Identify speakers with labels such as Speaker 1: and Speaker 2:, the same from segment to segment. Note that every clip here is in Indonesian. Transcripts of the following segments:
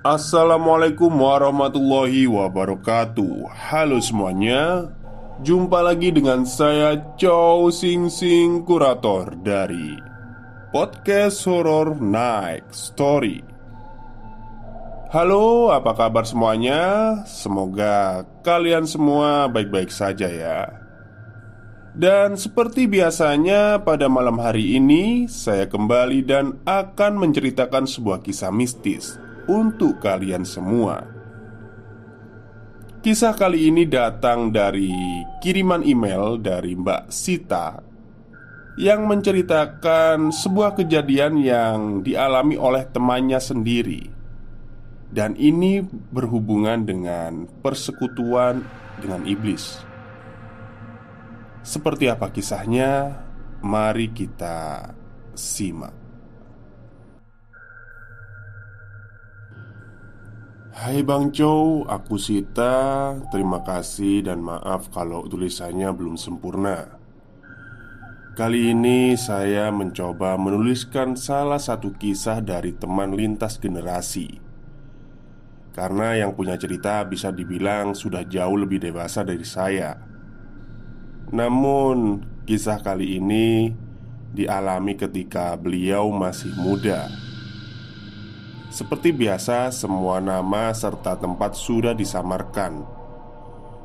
Speaker 1: Assalamualaikum warahmatullahi wabarakatuh. Halo semuanya. Jumpa lagi dengan saya Chow Sing Sing Kurator dari Podcast Horror Night Story. Halo apa kabar semuanya? Semoga kalian semua baik-baik saja ya. Dan seperti biasanya pada malam hari ini Saya kembali dan akan menceritakan sebuah kisah mistis untuk kalian semua. Kisah kali ini datang dari kiriman email dari Mbak Sita yang menceritakan sebuah kejadian yang dialami oleh temannya sendiri. Dan ini berhubungan dengan persekutuan dengan iblis. Seperti apa kisahnya? Mari kita simak. Hai Bang Chow, aku Sita. Terima kasih dan maaf kalau tulisannya belum sempurna. Kali ini saya mencoba menuliskan salah satu kisah dari teman lintas generasi. Karena yang punya cerita bisa dibilang sudah jauh lebih dewasa dari saya. Namun, kisah kali ini dialami ketika beliau masih muda seperti biasa, semua nama serta tempat sudah disamarkan,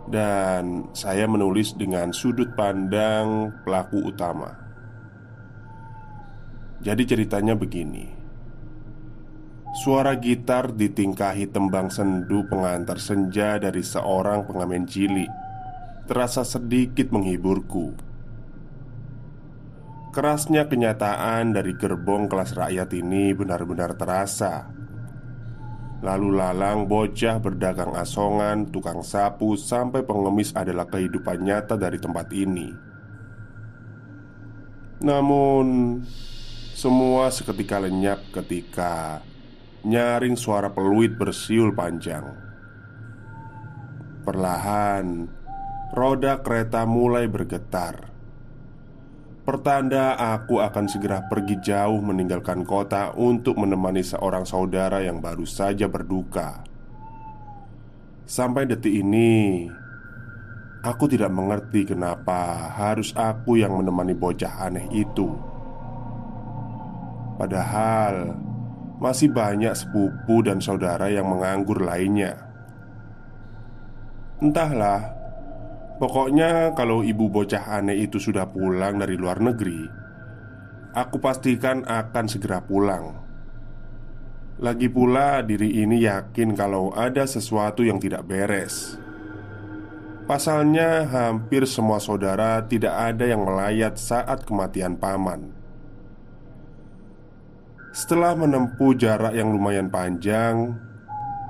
Speaker 1: dan saya menulis dengan sudut pandang pelaku utama. Jadi, ceritanya begini: suara gitar ditingkahi tembang sendu pengantar senja dari seorang pengamen cilik terasa sedikit menghiburku. Kerasnya kenyataan dari gerbong kelas rakyat ini benar-benar terasa Lalu lalang bocah berdagang asongan, tukang sapu, sampai pengemis adalah kehidupan nyata dari tempat ini. Namun, semua seketika lenyap ketika nyaring suara peluit bersiul panjang. Perlahan, roda kereta mulai bergetar. Pertanda aku akan segera pergi jauh meninggalkan kota untuk menemani seorang saudara yang baru saja berduka. Sampai detik ini, aku tidak mengerti kenapa harus aku yang menemani bocah aneh itu. Padahal masih banyak sepupu dan saudara yang menganggur lainnya. Entahlah, Pokoknya kalau ibu bocah aneh itu sudah pulang dari luar negeri Aku pastikan akan segera pulang. Lagi pula diri ini yakin kalau ada sesuatu yang tidak beres. Pasalnya hampir semua saudara tidak ada yang melayat saat kematian paman. Setelah menempuh jarak yang lumayan panjang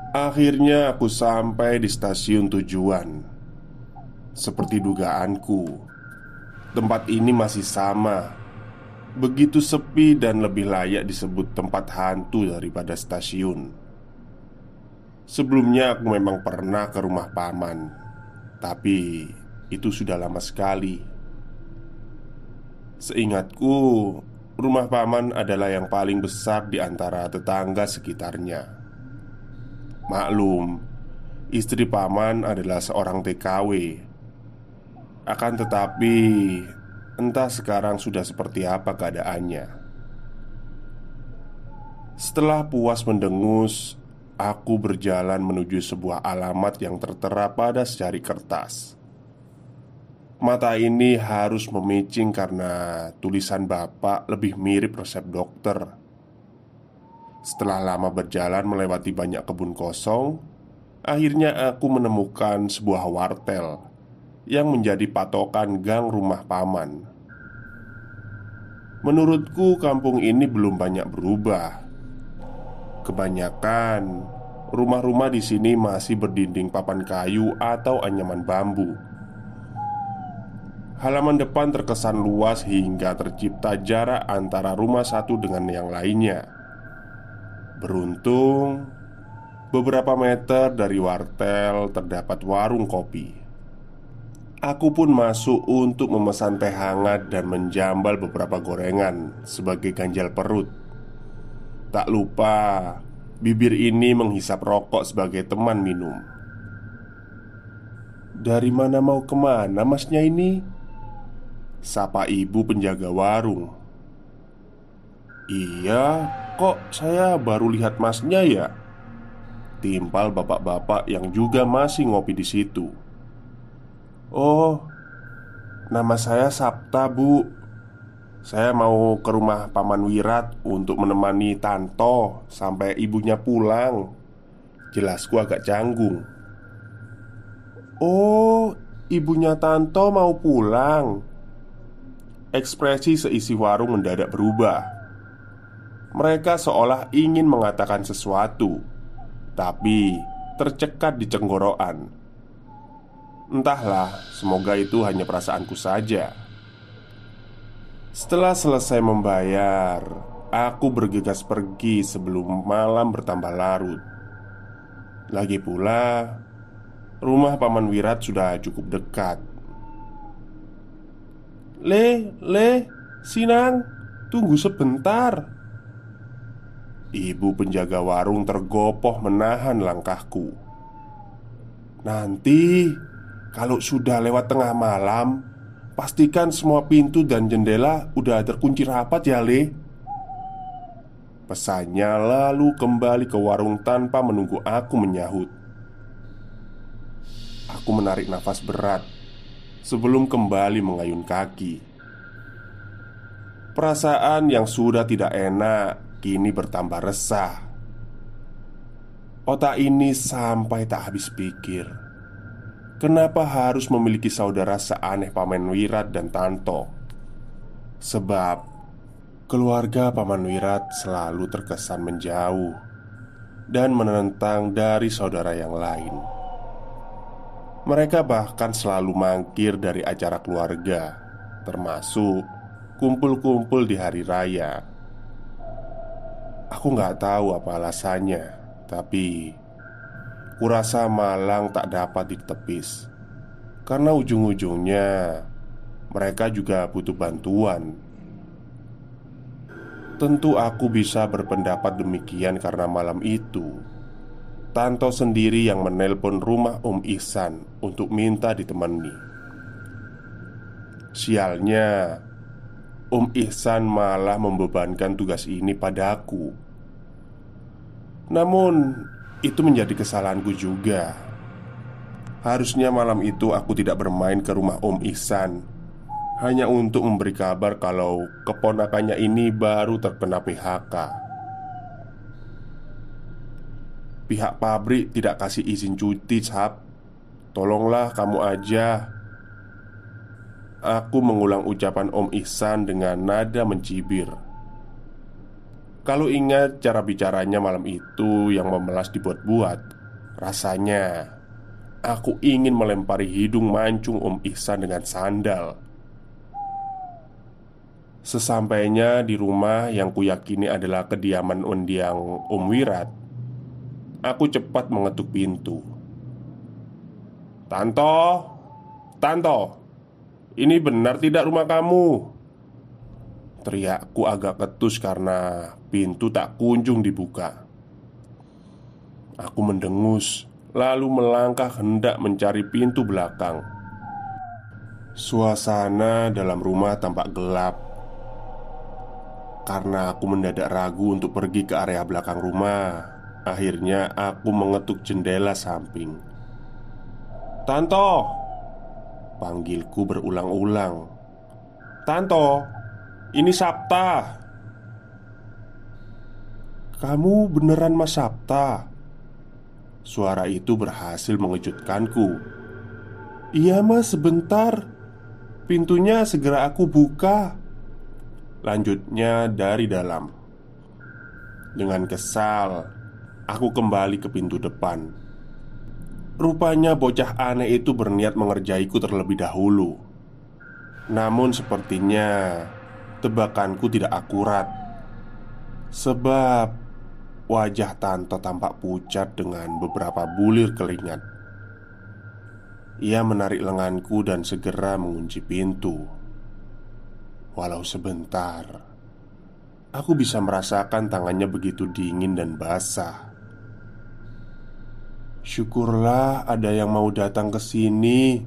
Speaker 1: Akhirnya aku sampai di stasiun tujuan seperti dugaanku, tempat ini masih sama, begitu sepi dan lebih layak disebut tempat hantu daripada stasiun. Sebelumnya aku memang pernah ke rumah paman, tapi itu sudah lama sekali. Seingatku, rumah paman adalah yang paling besar di antara tetangga sekitarnya. Maklum, istri paman adalah seorang TKW akan tetapi, Entah sekarang sudah seperti apa keadaannya. Setelah puas mendengus, aku berjalan menuju sebuah alamat yang tertera pada secari kertas. Mata ini harus memicing karena tulisan bapak lebih mirip resep dokter. Setelah lama berjalan melewati banyak kebun kosong, akhirnya aku menemukan sebuah wartel yang menjadi patokan gang rumah paman. Menurutku, kampung ini belum banyak berubah. Kebanyakan rumah-rumah di sini masih berdinding papan kayu atau anyaman bambu Halaman depan terkesan luas hingga tercipta jarak antara rumah satu dengan yang lainnya. Beruntung, beberapa meter dari wartel terdapat warung kopi. Aku pun masuk untuk memesan teh hangat dan menjambal beberapa gorengan sebagai ganjal perut. Tak lupa, bibir ini menghisap rokok sebagai teman minum. Dari mana mau ke mana masnya ini? Sapa ibu penjaga warung Iya, kok saya baru lihat masnya ya? Timpal bapak-bapak yang juga masih ngopi di situ. Oh, nama saya Sabta, Bu. Saya mau ke rumah Paman Wirat untuk menemani Tanto sampai ibunya pulang. Jelasku agak canggung. Oh, ibunya Tanto mau pulang. Ekspresi seisi warung mendadak berubah. Mereka seolah ingin mengatakan sesuatu, tapi tercekat di cenggorokan. Entahlah, semoga itu hanya perasaanku saja. Setelah selesai membayar, aku bergegas pergi sebelum malam bertambah larut. Lagi pula, rumah Paman Wirat sudah cukup dekat Le, Le, Sinang, tunggu sebentar Ibu penjaga warung tergopoh menahan langkahku Nanti, kalau sudah lewat tengah malam Pastikan semua pintu dan jendela udah terkunci rapat ya Le Pesannya lalu kembali ke warung tanpa menunggu aku menyahut Aku menarik nafas berat sebelum kembali mengayun kaki. Perasaan yang sudah tidak enak kini bertambah resah. Otak ini sampai tak habis pikir. Kenapa harus memiliki saudara seaneh Paman Wirat dan Tanto? Sebab keluarga Paman Wirat selalu terkesan menjauh dan menentang dari saudara yang lain. Mereka bahkan selalu mangkir dari acara keluarga, termasuk kumpul-kumpul di hari raya. Aku nggak tahu apa alasannya, tapi kurasa Malang tak dapat ditepis karena ujung-ujungnya mereka juga butuh bantuan. Tentu aku bisa berpendapat demikian karena malam itu Tanto sendiri yang menelpon rumah Om Ihsan untuk minta ditemani. Sialnya, Om Ihsan malah membebankan tugas ini padaku. Namun, itu menjadi kesalahanku juga. Harusnya malam itu aku tidak bermain ke rumah Om Ihsan hanya untuk memberi kabar kalau keponakannya ini baru terkena PHK. Pihak pabrik tidak kasih izin cuti, Cap. Tolonglah kamu aja. Aku mengulang ucapan Om Ihsan dengan nada mencibir. Kalau ingat cara bicaranya malam itu yang memelas dibuat-buat, rasanya aku ingin melempari hidung mancung Om Ihsan dengan sandal. Sesampainya di rumah yang kuyakini adalah kediaman undiang Om Wirat Aku cepat mengetuk pintu. "Tanto, Tanto, ini benar tidak rumah kamu?" Teriakku agak ketus karena pintu tak kunjung dibuka. Aku mendengus, lalu melangkah hendak mencari pintu belakang. Suasana dalam rumah tampak gelap. Karena aku mendadak ragu untuk pergi ke area belakang rumah Akhirnya aku mengetuk jendela samping. Tanto! Panggilku berulang-ulang. Tanto Ini Sabta. Kamu beneran Mas Sabta? Suara itu berhasil mengejutkanku. Iya mas sebentar. Pintunya segera aku buka. Lanjutnya dari dalam. Dengan kesal Aku kembali ke pintu depan. Rupanya bocah aneh itu berniat mengerjaiku terlebih dahulu. Namun sepertinya Tebakanku tidak akurat Sebab Wajah Tanto tampak pucat dengan beberapa bulir keringat ia menarik lenganku dan segera mengunci pintu. Walau sebentar, aku bisa merasakan tangannya begitu dingin dan basah. Syukurlah ada yang mau datang ke sini,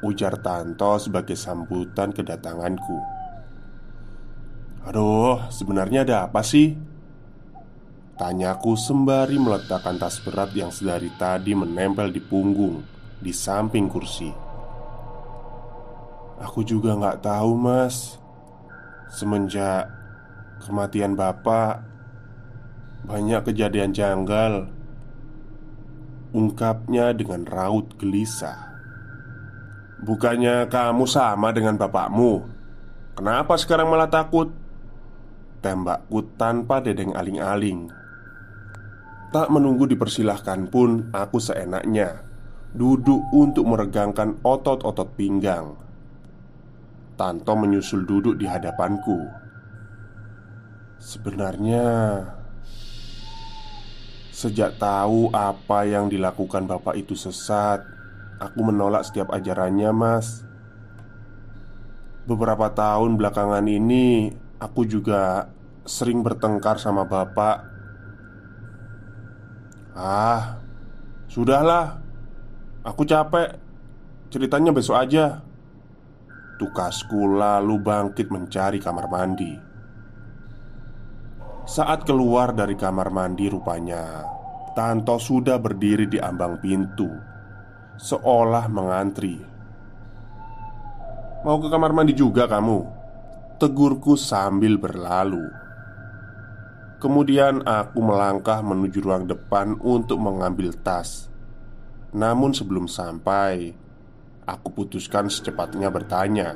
Speaker 1: ujar Tanto sebagai sambutan kedatanganku. Aduh, sebenarnya ada apa sih? Tanyaku sembari meletakkan tas berat yang sedari tadi menempel di punggung di samping kursi. Aku juga nggak tahu, Mas. Semenjak kematian Bapak, banyak kejadian janggal. Ungkapnya dengan raut gelisah. Bukannya kamu sama dengan bapakmu? Kenapa sekarang malah takut? Tembakku tanpa dedeng aling-aling. Tak menunggu dipersilahkan pun, aku seenaknya duduk untuk meregangkan otot-otot pinggang. Tanto menyusul duduk di hadapanku. Sebenarnya, sejak tahu apa yang dilakukan bapak itu sesat, aku menolak setiap ajarannya, Mas. Beberapa tahun belakangan ini, aku juga sering bertengkar sama bapak. Ah, sudahlah. Aku capek Ceritanya besok aja Tukasku lalu bangkit mencari kamar mandi Saat keluar dari kamar mandi rupanya Tanto sudah berdiri di ambang pintu Seolah mengantri Mau ke kamar mandi juga kamu? Tegurku sambil berlalu. Kemudian aku melangkah menuju ruang depan untuk mengambil tas. Namun sebelum sampai Aku putuskan secepatnya bertanya.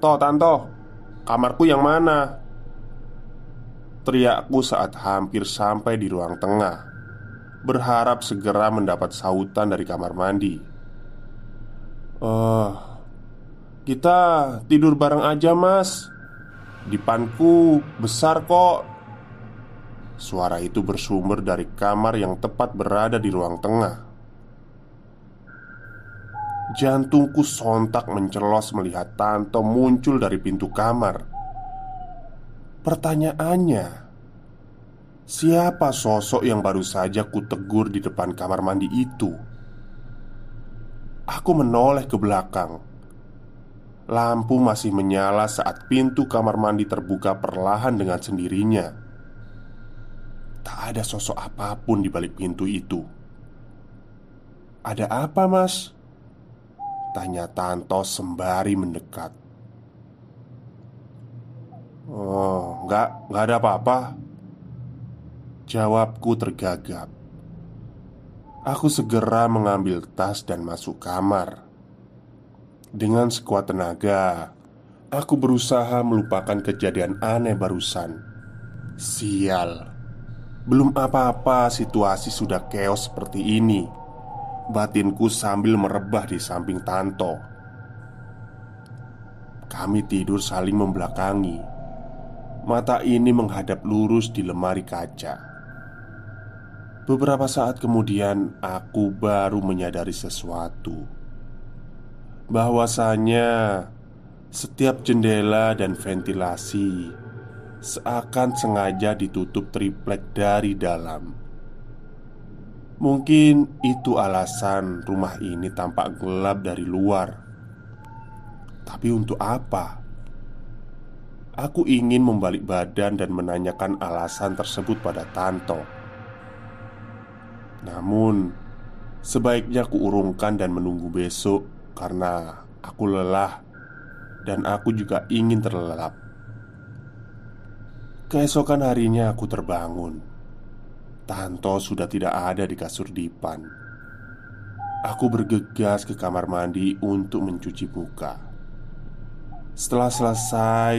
Speaker 1: Toh Tanto Kamarku yang mana? Teriakku saat hampir sampai di ruang tengah Berharap segera mendapat sautan dari kamar mandi. Uh, kita tidur bareng aja mas Dipanku besar kok Suara itu bersumber dari kamar yang tepat berada di ruang tengah. Jantungku sontak mencelos melihat Tanto muncul dari pintu kamar. Pertanyaannya, siapa sosok yang baru saja kutegur di depan kamar mandi itu? Aku menoleh ke belakang. Lampu masih menyala saat pintu kamar mandi terbuka perlahan dengan sendirinya. Tak ada sosok apa pun di balik pintu itu. "Ada apa, Mas?" tanya Tanto sembari mendekat. "Oh, enggak, enggak ada apa-apa." Jawabku tergagap. Aku segera mengambil tas dan masuk kamar. Dengan sekuat tenaga, aku berusaha melupakan kejadian aneh barusan. Sial. Belum apa-apa situasi sudah keos seperti ini. Batinku sambil merebah di samping Tanto. Kami tidur saling membelakangi. Mata ini menghadap lurus di lemari kaca. Beberapa saat kemudian aku baru menyadari sesuatu Bahwasanya Setiap jendela dan ventilasi Seakan sengaja ditutup triplek dari dalam Mungkin itu alasan rumah ini tampak gelap dari luar. Tapi untuk apa? Aku ingin membalik badan dan menanyakan alasan tersebut pada Tanto. Namun, sebaiknya kuurungkan dan menunggu besok karena aku lelah dan aku juga ingin terlelap. Keesokan harinya aku terbangun. Tanto sudah tidak ada di kasur dipan. Aku bergegas ke kamar mandi untuk mencuci muka. Setelah selesai,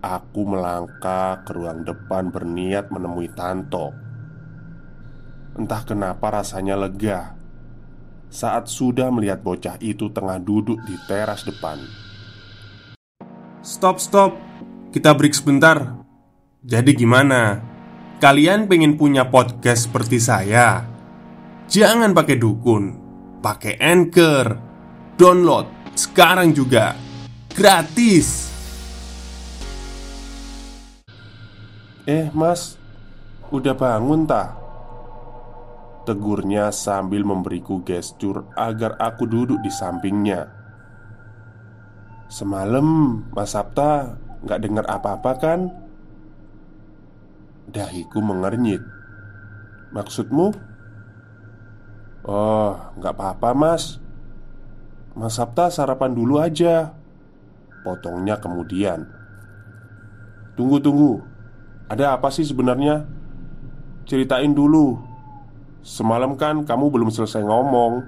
Speaker 1: aku melangkah ke ruang depan berniat menemui Tanto. Entah kenapa rasanya lega saat sudah melihat bocah itu tengah duduk di teras depan.
Speaker 2: Stop, stop. Kita break sebentar. Jadi gimana? Kalian pengen punya podcast seperti saya? Jangan pakai dukun, pakai Anchor. Download sekarang juga. Gratis.
Speaker 1: Eh mas, udah bangun tak? Tegurnya sambil memberiku gestur agar aku duduk di sampingnya. Semalam Mas Sabta nggak dengar apa-apa kan? Dahiku mengernyit. Maksudmu? Oh, nggak apa-apa mas. Mas Sabta sarapan dulu aja. Potongnya kemudian. Tunggu, tunggu. Ada apa sih sebenarnya? Ceritain dulu Semalam kan kamu belum selesai ngomong.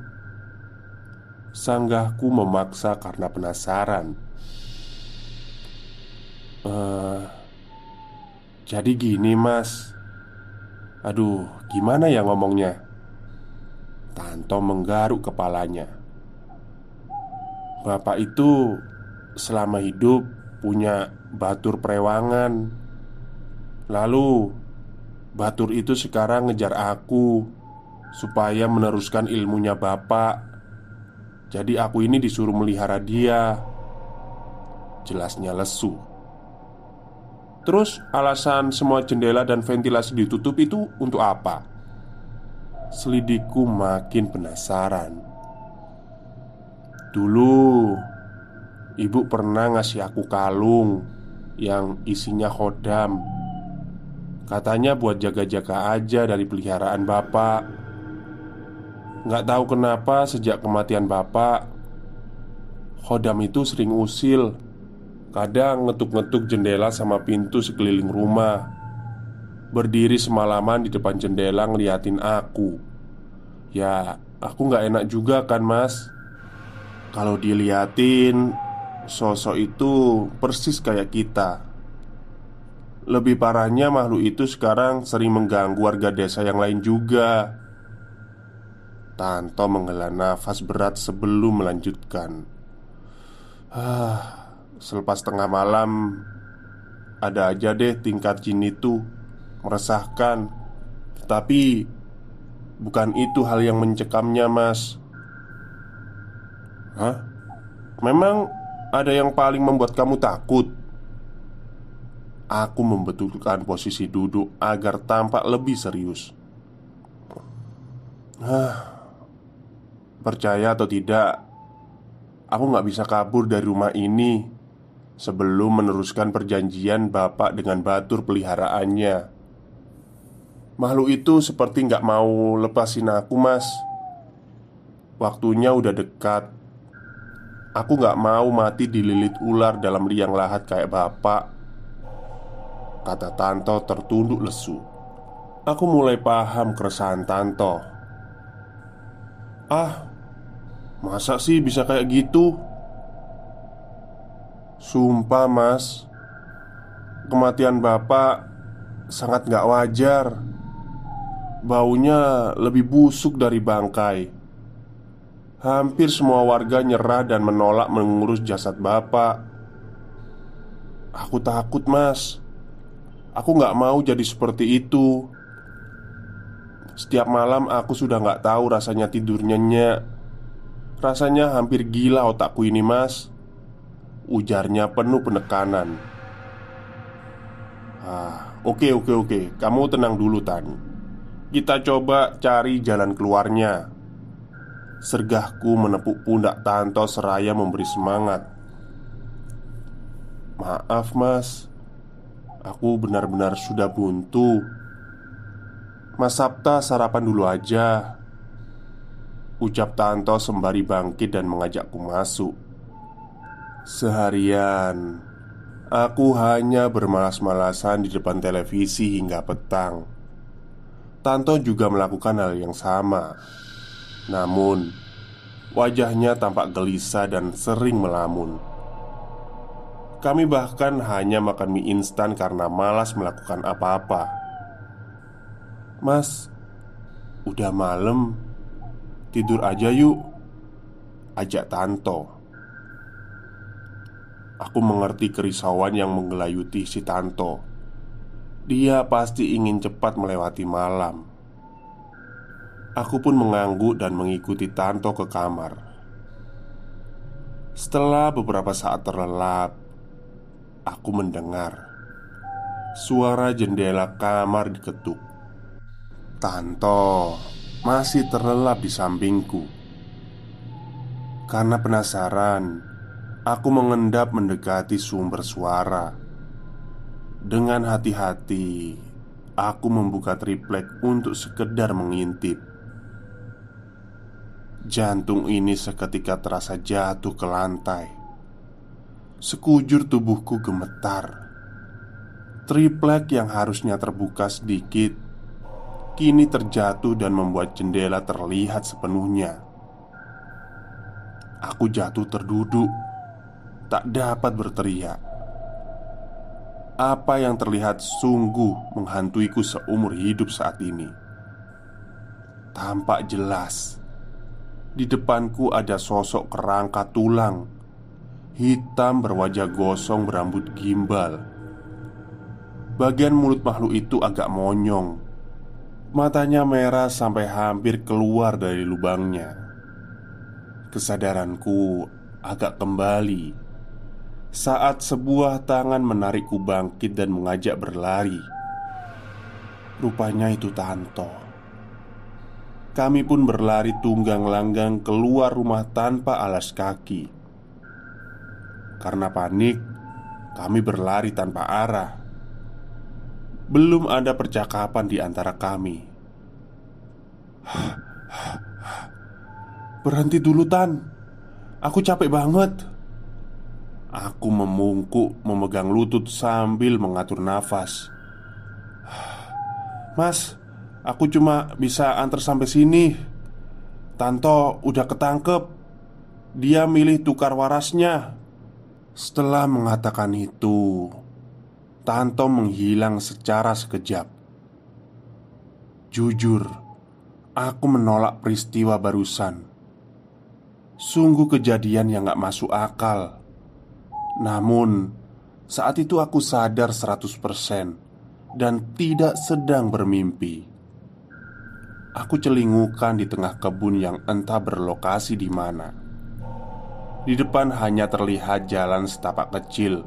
Speaker 1: Sanggahku memaksa karena penasaran. Eh, jadi gini mas. Aduh, gimana ya ngomongnya? Tanto menggaruk kepalanya. Bapak itu selama hidup punya batur prewangan. Lalu Batur itu sekarang ngejar aku Supaya meneruskan ilmunya bapak Jadi aku ini disuruh melihara dia. Jelasnya lesu. Terus alasan semua jendela dan ventilasi ditutup itu untuk apa? Selidikku makin penasaran. Dulu Ibu pernah ngasih aku kalung Yang isinya khodam. Katanya buat jaga-jaga aja dari peliharaan bapak Nggak tahu kenapa sejak kematian bapak Khodam itu sering usil. Kadang ngetuk-ngetuk jendela sama pintu sekeliling rumah. Berdiri semalaman di depan jendela ngeliatin aku. Ya, aku nggak enak juga kan mas? Kalau diliatin Sosok itu persis kayak kita. Lebih parahnya makhluk itu sekarang sering mengganggu warga desa yang lain juga Tanto menghela nafas berat sebelum melanjutkan Ah, Selepas tengah malam Ada aja deh tingkat jin itu Meresahkan Tapi Bukan itu hal yang mencekamnya mas Hah? Memang ada yang paling membuat kamu takut? Aku membetulkan posisi duduk agar tampak lebih serius Hah Percaya atau tidak Aku gak bisa kabur dari rumah ini Sebelum meneruskan perjanjian bapak dengan batur peliharaannya. Makhluk itu seperti nggak mau lepasin aku mas. Waktunya udah dekat. Aku nggak mau mati dililit ular dalam liang lahat kayak bapak. Kata Tanto tertunduk lesu. Aku mulai paham keresahan Tanto. Ah, masa sih bisa kayak gitu? Sumpah mas. Kematian bapak Sangat gak wajar. Baunya lebih busuk dari bangkai. Hampir semua warga nyerah dan menolak mengurus jasad bapak. Aku takut mas. Aku gak mau jadi seperti itu. Setiap malam aku sudah gak tahu rasanya tidur nyenyak Rasanya hampir gila otakku ini mas Ujarnya penuh penekanan Ah, oke oke oke Kamu tenang dulu Tan kita coba cari jalan keluarnya. Sergahku menepuk pundak Tanto seraya memberi semangat. Maaf, Mas. Aku benar-benar sudah buntu. Mas Sabta sarapan dulu aja. Ucap Tanto sembari bangkit dan mengajakku masuk. Seharian Aku hanya bermalas-malasan di depan televisi hingga petang. Tanto juga melakukan hal yang sama. Namun, wajahnya tampak gelisah dan sering melamun. Kami bahkan hanya makan mie instan karena malas melakukan apa-apa. "Mas, udah malam. Tidur aja yuk." Ajak Tanto. Aku mengerti kerisauan yang menggelayuti si Tanto. Dia pasti ingin cepat melewati malam. Aku pun mengangguk dan mengikuti Tanto ke kamar. Setelah beberapa saat terlelap, aku mendengar suara jendela kamar diketuk. Tanto masih terlelap di sampingku. Karena penasaran, Aku mengendap mendekati sumber suara. Dengan hati-hati, aku membuka triplek untuk sekedar mengintip. Jantung ini seketika terasa jatuh ke lantai. Sekujur tubuhku gemetar. Triplek yang harusnya terbuka sedikit kini terjatuh dan membuat jendela terlihat sepenuhnya. Aku jatuh terduduk tak dapat berteriak. Apa yang terlihat sungguh menghantuiku seumur hidup saat ini. Tampak jelas di depanku ada sosok kerangka tulang hitam berwajah gosong berambut gimbal. Bagian mulut makhluk itu agak monyong. Matanya merah sampai hampir keluar dari lubangnya. Kesadaranku agak kembali saat sebuah tangan menarikku bangkit dan mengajak berlari. Rupanya itu Tanto. Kami pun berlari tunggang langgang keluar rumah tanpa alas kaki. Karena panik, kami berlari tanpa arah. Belum ada percakapan di antara kami. Berhenti dulu, Tan. Aku capek banget. Aku memungkuk memegang lutut sambil mengatur nafas Mas, aku cuma bisa antar sampai sini Tanto udah ketangkep Dia milih tukar warasnya Setelah mengatakan itu Tanto menghilang secara sekejap Jujur Aku menolak peristiwa barusan Sungguh kejadian yang gak masuk akal namun, saat itu aku sadar 100% dan tidak sedang bermimpi. Aku celingukan di tengah kebun yang entah berlokasi di mana. Di depan hanya terlihat jalan setapak kecil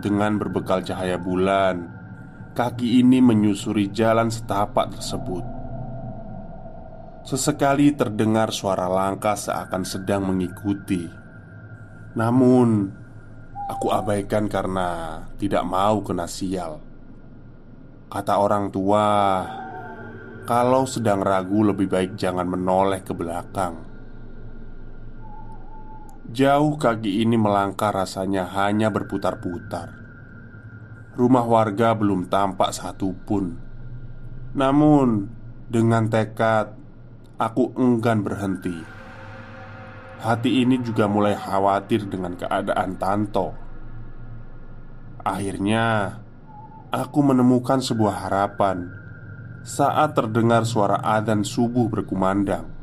Speaker 1: dengan berbekal cahaya bulan. Kaki ini menyusuri jalan setapak tersebut. Sesekali terdengar suara langkah seakan sedang mengikuti. Namun, Aku abaikan karena tidak mau kena sial. Kata orang tua, kalau sedang ragu lebih baik jangan menoleh ke belakang. Jauh kaki ini melangkah rasanya hanya berputar-putar. Rumah warga belum tampak satupun. Namun, dengan tekad, aku enggan berhenti. Hati ini juga mulai khawatir dengan keadaan Tanto. Akhirnya, aku menemukan sebuah harapan saat terdengar suara adzan subuh berkumandang.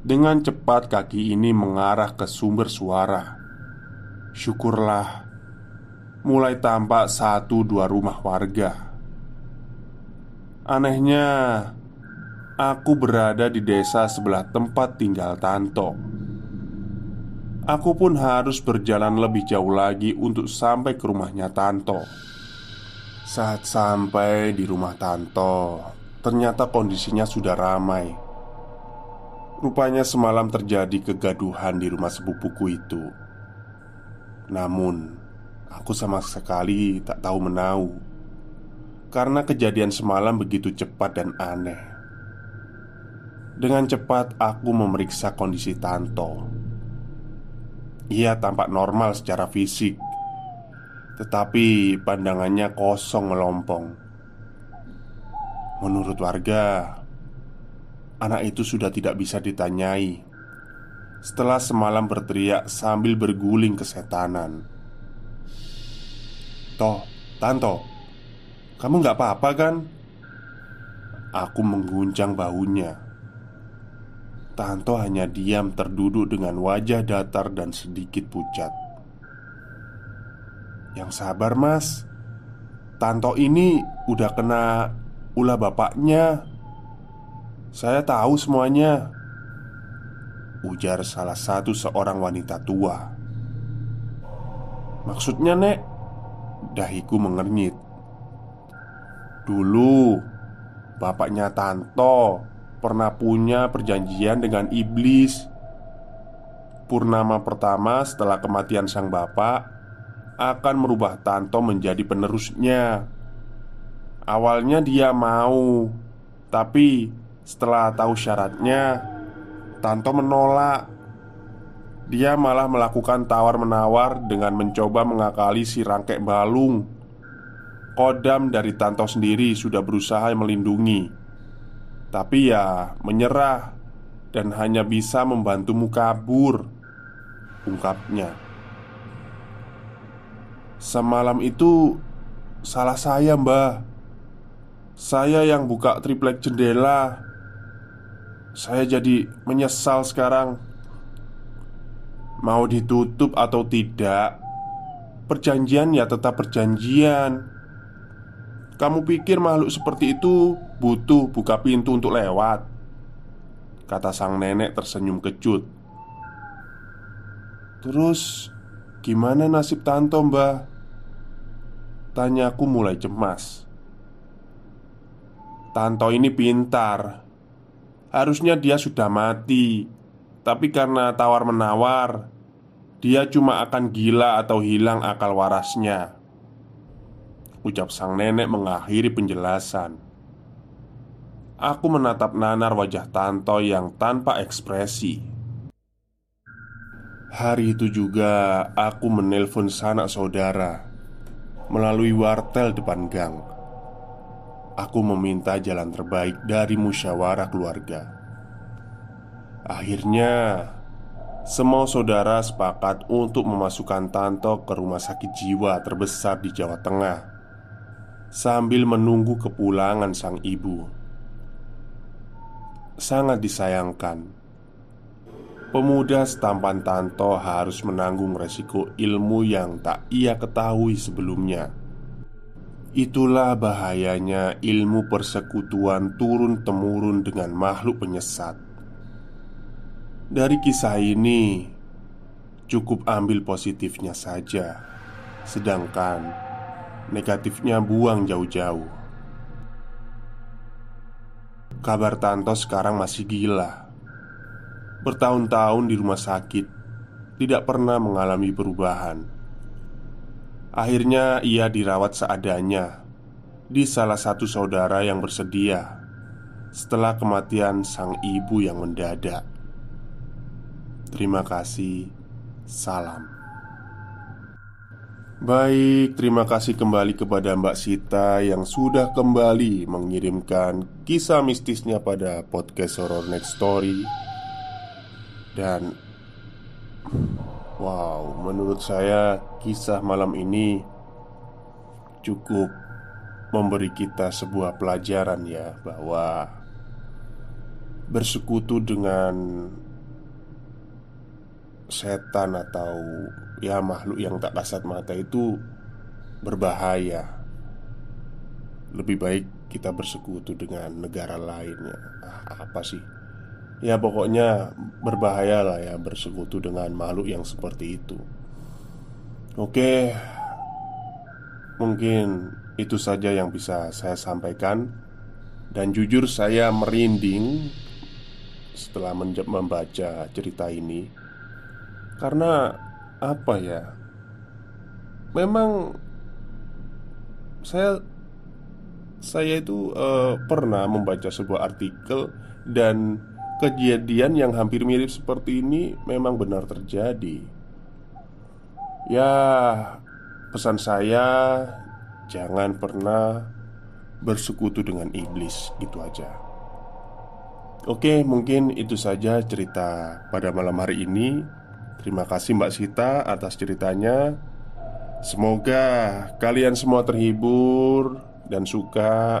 Speaker 1: Dengan cepat kaki ini mengarah ke sumber suara. Syukurlah, mulai tampak satu dua rumah warga. Anehnya, Aku berada di desa sebelah tempat tinggal Tanto. Aku pun harus berjalan lebih jauh lagi untuk sampai ke rumahnya Tanto. Saat sampai di rumah Tanto, ternyata kondisinya sudah ramai. Rupanya semalam terjadi kegaduhan di rumah sepupuku itu. Namun, aku sama sekali tak tahu menau karena kejadian semalam begitu cepat dan aneh. Dengan cepat, aku memeriksa kondisi Tanto. Ia tampak normal secara fisik, tetapi pandangannya kosong melompong. Menurut warga, anak itu sudah tidak bisa ditanyai setelah semalam berteriak sambil berguling kesetanan. Toh, Tanto, kamu nggak apa-apa kan? Aku mengguncang bahunya. Tanto hanya diam terduduk dengan wajah datar dan sedikit pucat. Yang sabar, Mas. Tanto ini udah kena ulah bapaknya. Saya tahu semuanya. Ujar salah satu seorang wanita tua. Maksudnya, Nek? Dahiku mengernyit. Dulu, bapaknya Tanto pernah punya perjanjian dengan iblis. Purnama pertama setelah kematian sang bapak akan merubah Tanto menjadi penerusnya. Awalnya dia mau, tapi setelah tahu syaratnya, Tanto menolak. Dia malah melakukan tawar-menawar dengan mencoba mengakali si rangkek balung. Kodam dari Tanto sendiri sudah berusaha melindungi tapi ya menyerah Dan hanya bisa membantumu kabur Ungkapnya Semalam itu Salah saya mbah Saya yang buka triplek jendela Saya jadi menyesal sekarang. Mau ditutup atau tidak? Perjanjian ya tetap perjanjian. Kamu pikir makhluk seperti itu butuh buka pintu untuk lewat? Kata sang nenek tersenyum kecut. Terus gimana nasib Tanto mbah? Tanyaku mulai cemas. Tanto ini pintar Harusnya dia sudah mati. Tapi karena tawar-menawar Dia cuma akan gila atau hilang akal warasnya. Ucap sang nenek mengakhiri penjelasan. Aku menatap nanar wajah Tanto yang tanpa ekspresi. Hari itu juga aku menelpon sanak saudara Melalui wartel depan gang Aku meminta jalan terbaik dari musyawarah keluarga Akhirnya Semua saudara sepakat untuk memasukkan Tanto ke rumah sakit jiwa terbesar di Jawa Tengah sambil menunggu kepulangan sang ibu. Sangat disayangkan, pemuda setampan Tanto harus menanggung resiko ilmu yang tak ia ketahui sebelumnya. Itulah bahayanya ilmu persekutuan turun-temurun dengan makhluk penyesat. Dari kisah ini, cukup ambil positifnya saja, sedangkan Negatifnya buang jauh-jauh. Kabar Tanto sekarang masih gila. Bertahun-tahun di rumah sakit Tidak pernah mengalami perubahan Akhirnya ia dirawat seadanya Di salah satu saudara yang bersedia Setelah kematian sang ibu yang mendadak. Terima kasih. Salam. Baik, terima kasih kembali kepada Mbak Sita yang sudah kembali mengirimkan kisah mistisnya pada podcast Horror Next Story. Dan Wow, menurut saya kisah malam ini cukup memberi kita sebuah pelajaran ya Bahwa bersekutu dengan setan atau ya makhluk yang tak kasat mata itu berbahaya. Lebih baik kita bersekutu dengan negara lainnya. Ah, apa sih? Ya pokoknya berbahaya lah ya bersekutu dengan makhluk yang seperti itu. Oke. mungkin itu saja yang bisa saya sampaikan, dan jujur, saya merinding setelah membaca cerita ini karena apa ya? Memang saya saya itu uh, pernah membaca sebuah artikel dan kejadian yang hampir mirip seperti ini memang benar terjadi. Ya, pesan saya jangan pernah bersekutu dengan iblis, itu aja. Oke, mungkin itu saja cerita pada malam hari ini. Terima kasih Mbak Sita atas ceritanya. Semoga kalian semua terhibur dan suka.